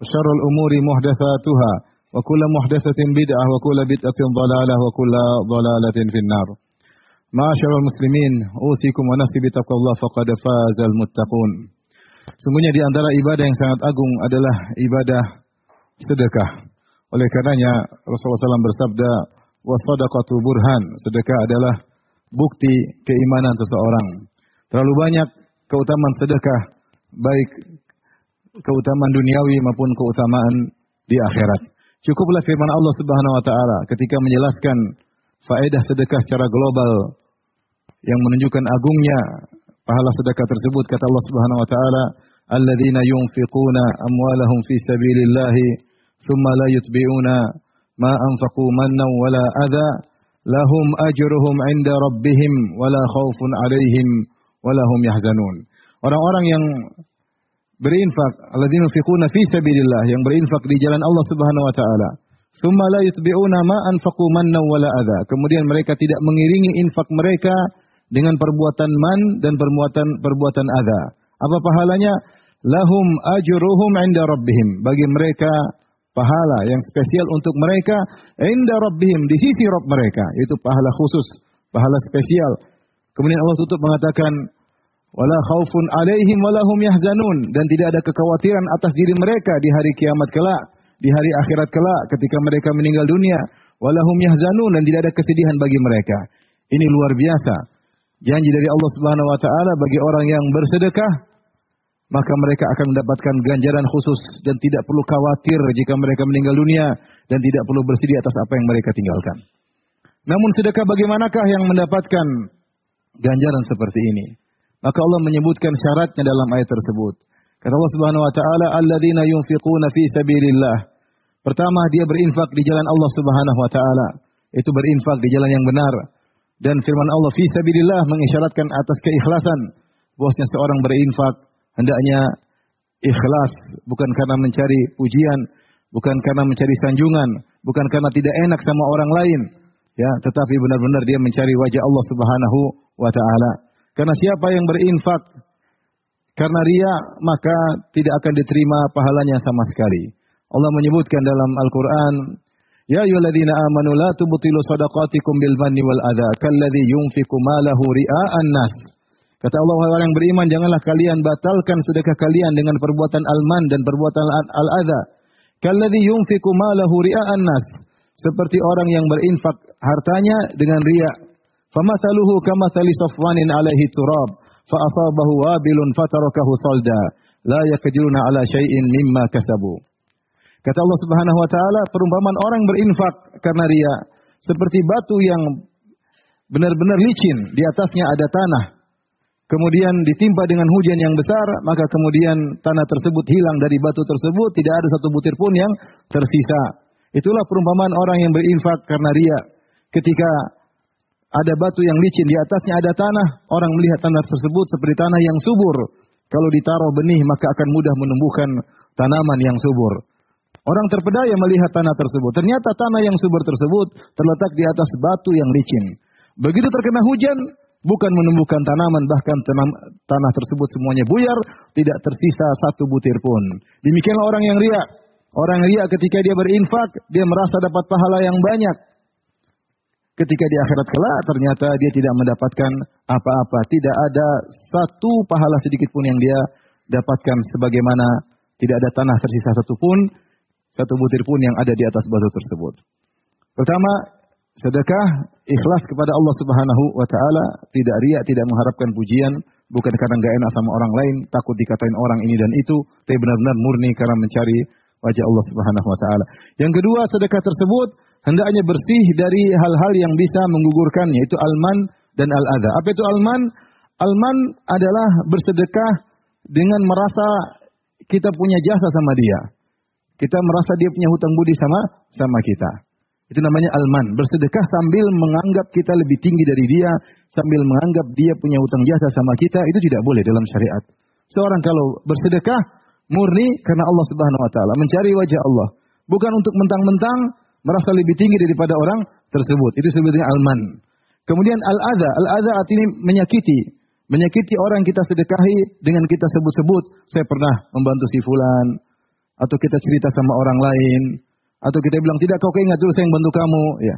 وشر الأمور محدثاتها وكل محدثة بدعة وكل بدعة ضلالة وكل ضلالة في النار معاشر المسلمين أوصيكم ونفسي بتقوى الله فقد فاز المتقون Sungguhnya di antara ibadah yang sangat agung adalah ibadah sedekah. Oleh karenanya Rasulullah SAW bersabda, "Wasadaqatu burhan." Sedekah adalah bukti keimanan seseorang. Terlalu banyak keutamaan sedekah baik keutamaan duniawi maupun keutamaan di akhirat. Cukuplah firman Allah Subhanahu wa taala ketika menjelaskan faedah sedekah secara global yang menunjukkan agungnya pahala sedekah tersebut kata Allah Subhanahu wa taala alladzina yunfiquna amwalahum fi sabilillah thumma la yutbi'una ma anfaqu mannan wala adha lahum ajruhum 'inda rabbihim wala khaufun 'alaihim wala hum yahzanun orang-orang yang berinfak alladzina yunfiquna fi sabilillah yang berinfak di jalan Allah Subhanahu wa taala. Thumma la yutbi'una ma anfaqu mannan wala adha. Kemudian mereka tidak mengiringi infak mereka dengan perbuatan man dan perbuatan perbuatan adha. Apa pahalanya? Lahum ajruhum 'inda rabbihim. Bagi mereka pahala yang spesial untuk mereka inda rabbihim di sisi Rabb mereka. Itu pahala khusus pahala spesial. Kemudian Allah tutup mengatakan wala khaufun alaihim wala hum yahzanun dan tidak ada kekhawatiran atas diri mereka di hari kiamat kelak, di hari akhirat kelak ketika mereka meninggal dunia, wala hum yahzanun dan tidak ada kesedihan bagi mereka. Ini luar biasa. Janji dari Allah Subhanahu wa taala bagi orang yang bersedekah maka mereka akan mendapatkan ganjaran khusus dan tidak perlu khawatir jika mereka meninggal dunia dan tidak perlu bersedih atas apa yang mereka tinggalkan. Namun sedekah bagaimanakah yang mendapatkan ganjaran seperti ini? Maka Allah menyebutkan syaratnya dalam ayat tersebut. Kata Allah Subhanahu wa taala, "Alladzina yunfiquna fi sabilillah." Pertama, dia berinfak di jalan Allah Subhanahu wa taala. Itu berinfak di jalan yang benar. Dan firman Allah fi sabilillah mengisyaratkan atas keikhlasan. Bosnya seorang berinfak hendaknya ikhlas, bukan karena mencari pujian, bukan karena mencari sanjungan, bukan karena tidak enak sama orang lain, ya, tetapi benar-benar dia mencari wajah Allah Subhanahu wa taala. Karena siapa yang berinfak karena ria maka tidak akan diterima pahalanya sama sekali. Allah menyebutkan dalam Al-Qur'an, "Ya ayyuhalladzina amanu la tubtilu shadaqatikum bil manni wal adza kalladzi yunfiqu malahu ria'an nas." Kata Allah, orang yang beriman, janganlah kalian batalkan sedekah kalian dengan perbuatan al-man dan perbuatan al-adza. Kalladzi yunfiqu malahu ria'an nas. Seperti orang yang berinfak hartanya dengan ria. Famathaluhu kamathali safwanin alaihi turab fa asabahu wabilun fatarakahu salda la yakdiruna ala syai'in mimma. Kata Allah Subhanahu wa taala, perumpamaan orang berinfak karena ria seperti batu yang benar-benar licin, di atasnya ada tanah. Kemudian ditimpa dengan hujan yang besar, maka kemudian tanah tersebut hilang dari batu tersebut, tidak ada satu butir pun yang tersisa. Itulah perumpamaan orang yang berinfak karena ria. Ketika ada batu yang licin, di atasnya ada tanah. Orang melihat tanah tersebut seperti tanah yang subur. Kalau ditaruh benih, maka akan mudah menumbuhkan tanaman yang subur. Orang terpedaya melihat tanah tersebut. Ternyata tanah yang subur tersebut terletak di atas batu yang licin. Begitu terkena hujan, bukan menumbuhkan tanaman, bahkan tanam, tanah tersebut semuanya buyar, tidak tersisa satu butir pun. Demikianlah orang yang riak. Orang riak ketika dia berinfak, dia merasa dapat pahala yang banyak. Ketika di akhirat kelak ternyata dia tidak mendapatkan apa-apa. Tidak ada satu pahala sedikit pun yang dia dapatkan sebagaimana tidak ada tanah tersisa satu pun, satu butir pun yang ada di atas batu tersebut. Pertama, sedekah ikhlas kepada Allah Subhanahu wa taala, tidak riak, tidak mengharapkan pujian, bukan karena enggak enak sama orang lain, takut dikatain orang ini dan itu, tapi benar-benar murni karena mencari wajah Allah Subhanahu wa taala. Yang kedua, sedekah tersebut hendaknya bersih dari hal-hal yang bisa menggugurkannya, itu alman dan al-adha. Apa itu alman? Alman adalah bersedekah dengan merasa kita punya jasa sama dia. Kita merasa dia punya hutang budi sama sama kita. Itu namanya alman. Bersedekah sambil menganggap kita lebih tinggi dari dia, sambil menganggap dia punya hutang jasa sama kita, itu tidak boleh dalam syariat. Seorang kalau bersedekah murni karena Allah Subhanahu wa taala, mencari wajah Allah, bukan untuk mentang-mentang merasa lebih tinggi daripada orang tersebut. Itu disebut dengan alman. Kemudian al-adha, al-adha artinya menyakiti. Menyakiti orang kita sedekahi dengan kita sebut-sebut, saya pernah membantu si fulan, atau kita cerita sama orang lain, atau kita bilang tidak kau ingat dulu saya yang bantu kamu, ya.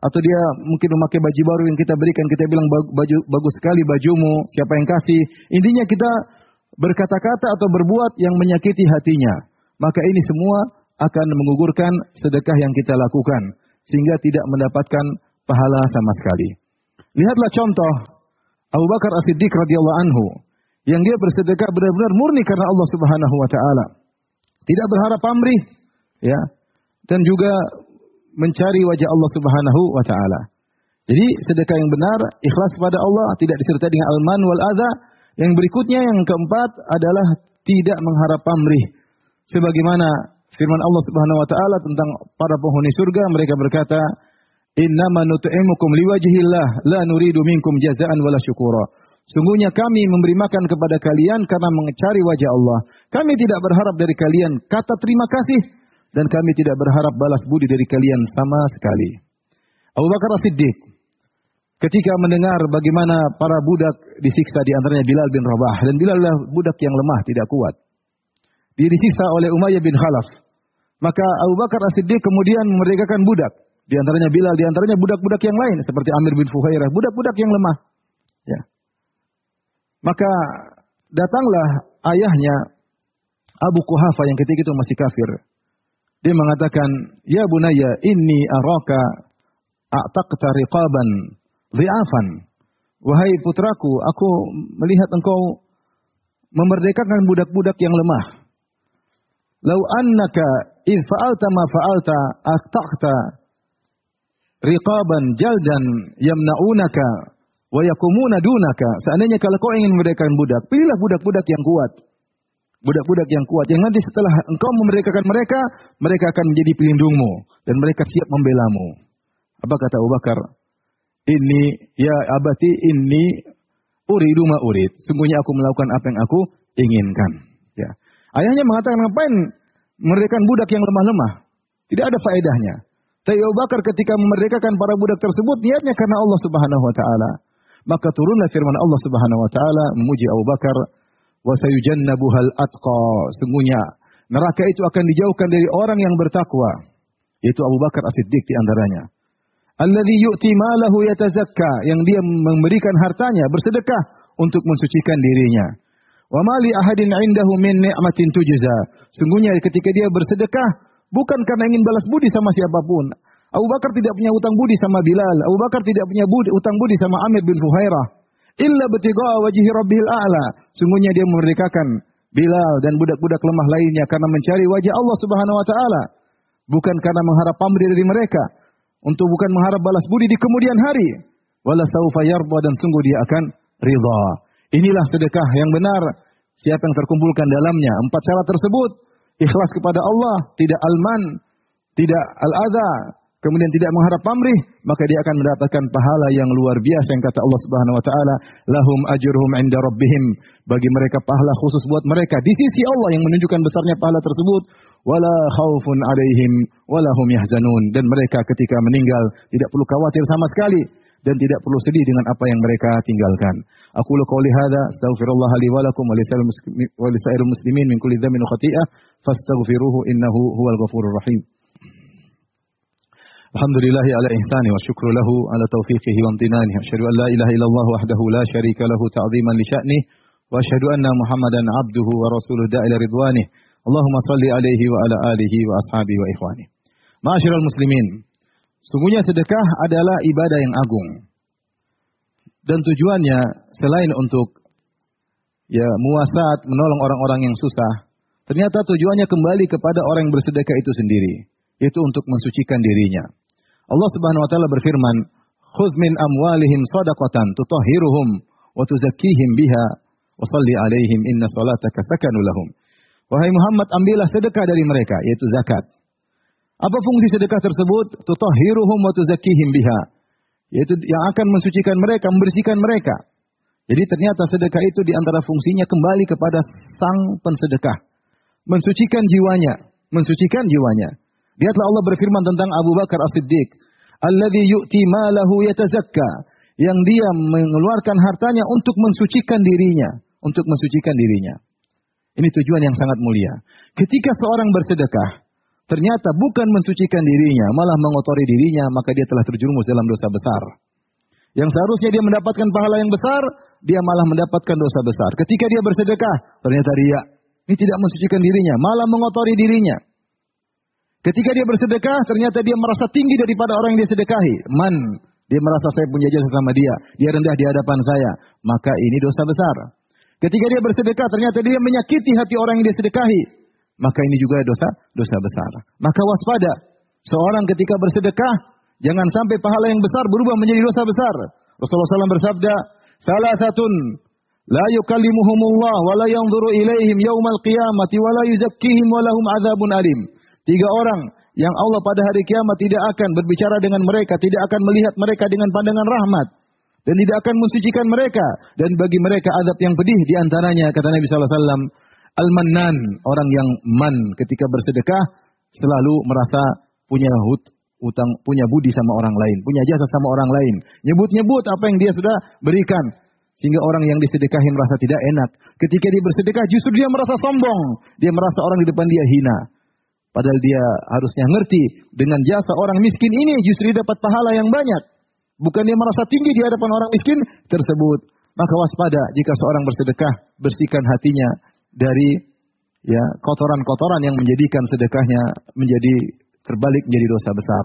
Atau dia mungkin memakai baju baru yang kita berikan, kita bilang baju bagus sekali bajumu, siapa yang kasih. Intinya kita berkata-kata atau berbuat yang menyakiti hatinya. Maka ini semua akan mengugurkan sedekah yang kita lakukan sehingga tidak mendapatkan pahala sama sekali. Lihatlah contoh Abu Bakar As-Siddiq radhiyallahu anhu yang dia bersedekah benar-benar murni karena Allah Subhanahu wa taala. Tidak berharap pamrih, ya. Dan juga mencari wajah Allah Subhanahu wa taala. Jadi sedekah yang benar ikhlas kepada Allah tidak disertai dengan alman wal adza. Yang berikutnya yang keempat adalah tidak mengharap pamrih. Sebagaimana firman Allah Subhanahu wa taala tentang para penghuni surga mereka berkata, Innama nut'imukum liwajhillah la nuridu minkum jazaan wala syukura. Sungguhnya kami memberi makan kepada kalian karena mencari wajah Allah. Kami tidak berharap dari kalian kata terima kasih dan kami tidak berharap balas budi dari kalian sama sekali. Abu Bakar As-Siddiq ketika mendengar bagaimana para budak disiksa di antaranya Bilal bin Rabah dan Bilal adalah budak yang lemah tidak kuat. Dia disiksa oleh Umayyah bin Khalaf. Maka Abu Bakar As-Siddiq kemudian memerdekakan budak. Di antaranya Bilal, di antaranya budak-budak yang lain seperti Amir bin Fuhairah, budak-budak yang lemah. Ya. Maka datanglah ayahnya Abu Kuhafa yang ketika itu masih kafir. Dia mengatakan, "Ya bunaya, inni araka a'taqta riqaban dhi'afan." Wahai putraku, aku melihat engkau memerdekakan budak-budak yang lemah. Lau annaka idh fa'alta ma fa'alta aqta'ta riqaban jaldan yamna'unaka wa yakumuna dunaka. Seandainya kalau kau ingin memerdekakan budak, pilihlah budak-budak yang kuat. Budak-budak yang kuat yang nanti setelah engkau memerdekakan mereka, mereka akan menjadi pelindungmu dan mereka siap membelamu. Apa kata Abu Bakar? Ini ya abati ini uridu ma urid. Sungguhnya aku melakukan apa yang aku inginkan. Ya. Ayahnya mengatakan ngapain memerdekakan budak yang lemah-lemah? Tidak ada faedahnya. Tapi Abu Bakar ketika memerdekakan para budak tersebut niatnya karena Allah Subhanahu wa taala. Maka turunlah firman Allah Subhanahu wa taala memuji Abu Bakar wa sayujannabuhal atqa. Sungguhnya neraka itu akan dijauhkan dari orang yang bertakwa. Yaitu Abu Bakar As-Siddiq di antaranya. Alladhi yu'ti malahu yatazakka. Yang dia memberikan hartanya bersedekah untuk mensucikan dirinya. Wa mali ahadin indahu min ni'matin tujza. Sungguhnya ketika dia bersedekah Bukan karena ingin balas budi sama siapa pun. Abu Bakar tidak punya utang budi sama Bilal. Abu Bakar tidak punya budi, utang budi sama Amir bin Fuhairah. Illa betiga wajhi rabbil a'la. Sungguhnya dia memerdekakan Bilal dan budak-budak lemah lainnya karena mencari wajah Allah Subhanahu wa taala. Bukan karena mengharap pamrih dari mereka. Untuk bukan mengharap balas budi di kemudian hari. Wala dan sungguh dia akan ridha. Inilah sedekah yang benar. Siapa yang terkumpulkan dalamnya. Empat syarat tersebut. Ikhlas kepada Allah, tidak alman, tidak al-adha, kemudian tidak mengharap pamrih, maka dia akan mendapatkan pahala yang luar biasa yang kata Allah Subhanahu wa taala, lahum ajruhum inda rabbihim, bagi mereka pahala khusus buat mereka. Di sisi Allah yang menunjukkan besarnya pahala tersebut, wala khaufun alaihim wala hum yahzanun. Dan mereka ketika meninggal tidak perlu khawatir sama sekali dan tidak perlu sedih dengan apa yang mereka tinggalkan. Aku lu qauli hadza astaghfirullah li wa lakum wa li muslimin min kulli dhanbin khati'ah fastaghfiruhu innahu huwal ghafurur rahim. Alhamdulillah wa syukru ala taufiqihi wa amtinani. Asyhadu an la ilaha illallah wahdahu la syarika lahu ta'ziman li sya'nih wa asyhadu anna Muhammadan abduhu wa rasuluh da'ila ridwanih. Allahumma salli Sungguhnya sedekah adalah ibadah yang agung. Dan tujuannya selain untuk ya muasat, menolong orang-orang yang susah, ternyata tujuannya kembali kepada orang yang bersedekah itu sendiri, itu untuk mensucikan dirinya. Allah Subhanahu wa taala berfirman, "Khudz min amwalihim shadaqatan tutahhiruhum wa tuzakkihim biha wa shalli 'alaihim inna salataka sakanu lahum." Wahai Muhammad, ambillah sedekah dari mereka, yaitu zakat. Apa fungsi sedekah tersebut? Tutahhiruhum wa tuzakkihim biha. Yaitu yang akan mensucikan mereka, membersihkan mereka. Jadi ternyata sedekah itu di antara fungsinya kembali kepada sang pensedekah. Mensucikan jiwanya, mensucikan jiwanya. Lihatlah Allah berfirman tentang Abu Bakar As-Siddiq, "Alladzi yu'ti malahu yatazakka." Yang dia mengeluarkan hartanya untuk mensucikan dirinya, untuk mensucikan dirinya. Ini tujuan yang sangat mulia. Ketika seorang bersedekah, ternyata bukan mensucikan dirinya, malah mengotori dirinya, maka dia telah terjerumus dalam dosa besar. Yang seharusnya dia mendapatkan pahala yang besar, dia malah mendapatkan dosa besar. Ketika dia bersedekah, ternyata dia ini tidak mensucikan dirinya, malah mengotori dirinya. Ketika dia bersedekah, ternyata dia merasa tinggi daripada orang yang dia sedekahi. Man, dia merasa saya punya jasa sama dia, dia rendah di hadapan saya, maka ini dosa besar. Ketika dia bersedekah, ternyata dia menyakiti hati orang yang dia sedekahi, maka ini juga dosa dosa besar. Maka waspada, seorang ketika bersedekah, jangan sampai pahala yang besar berubah menjadi dosa besar. Rasulullah SAW bersabda, salah satun la yukallimuhumullah wa la yanzuru ilaihim yaumal qiyamati wa la yuzakkihim wa lahum adzabun alim. Tiga orang yang Allah pada hari kiamat tidak akan berbicara dengan mereka, tidak akan melihat mereka dengan pandangan rahmat dan tidak akan mensucikan mereka dan bagi mereka azab yang pedih di antaranya kata Nabi sallallahu alaihi wasallam al-mannan orang yang man ketika bersedekah selalu merasa punya hut utang punya budi sama orang lain, punya jasa sama orang lain. Nyebut-nyebut apa yang dia sudah berikan sehingga orang yang disedekahi merasa tidak enak. Ketika dia bersedekah justru dia merasa sombong, dia merasa orang di depan dia hina. Padahal dia harusnya ngerti dengan jasa orang miskin ini justru dia dapat pahala yang banyak. Bukan dia merasa tinggi di hadapan orang miskin tersebut. Maka waspada jika seorang bersedekah, bersihkan hatinya dari ya kotoran-kotoran yang menjadikan sedekahnya menjadi terbalik menjadi dosa besar.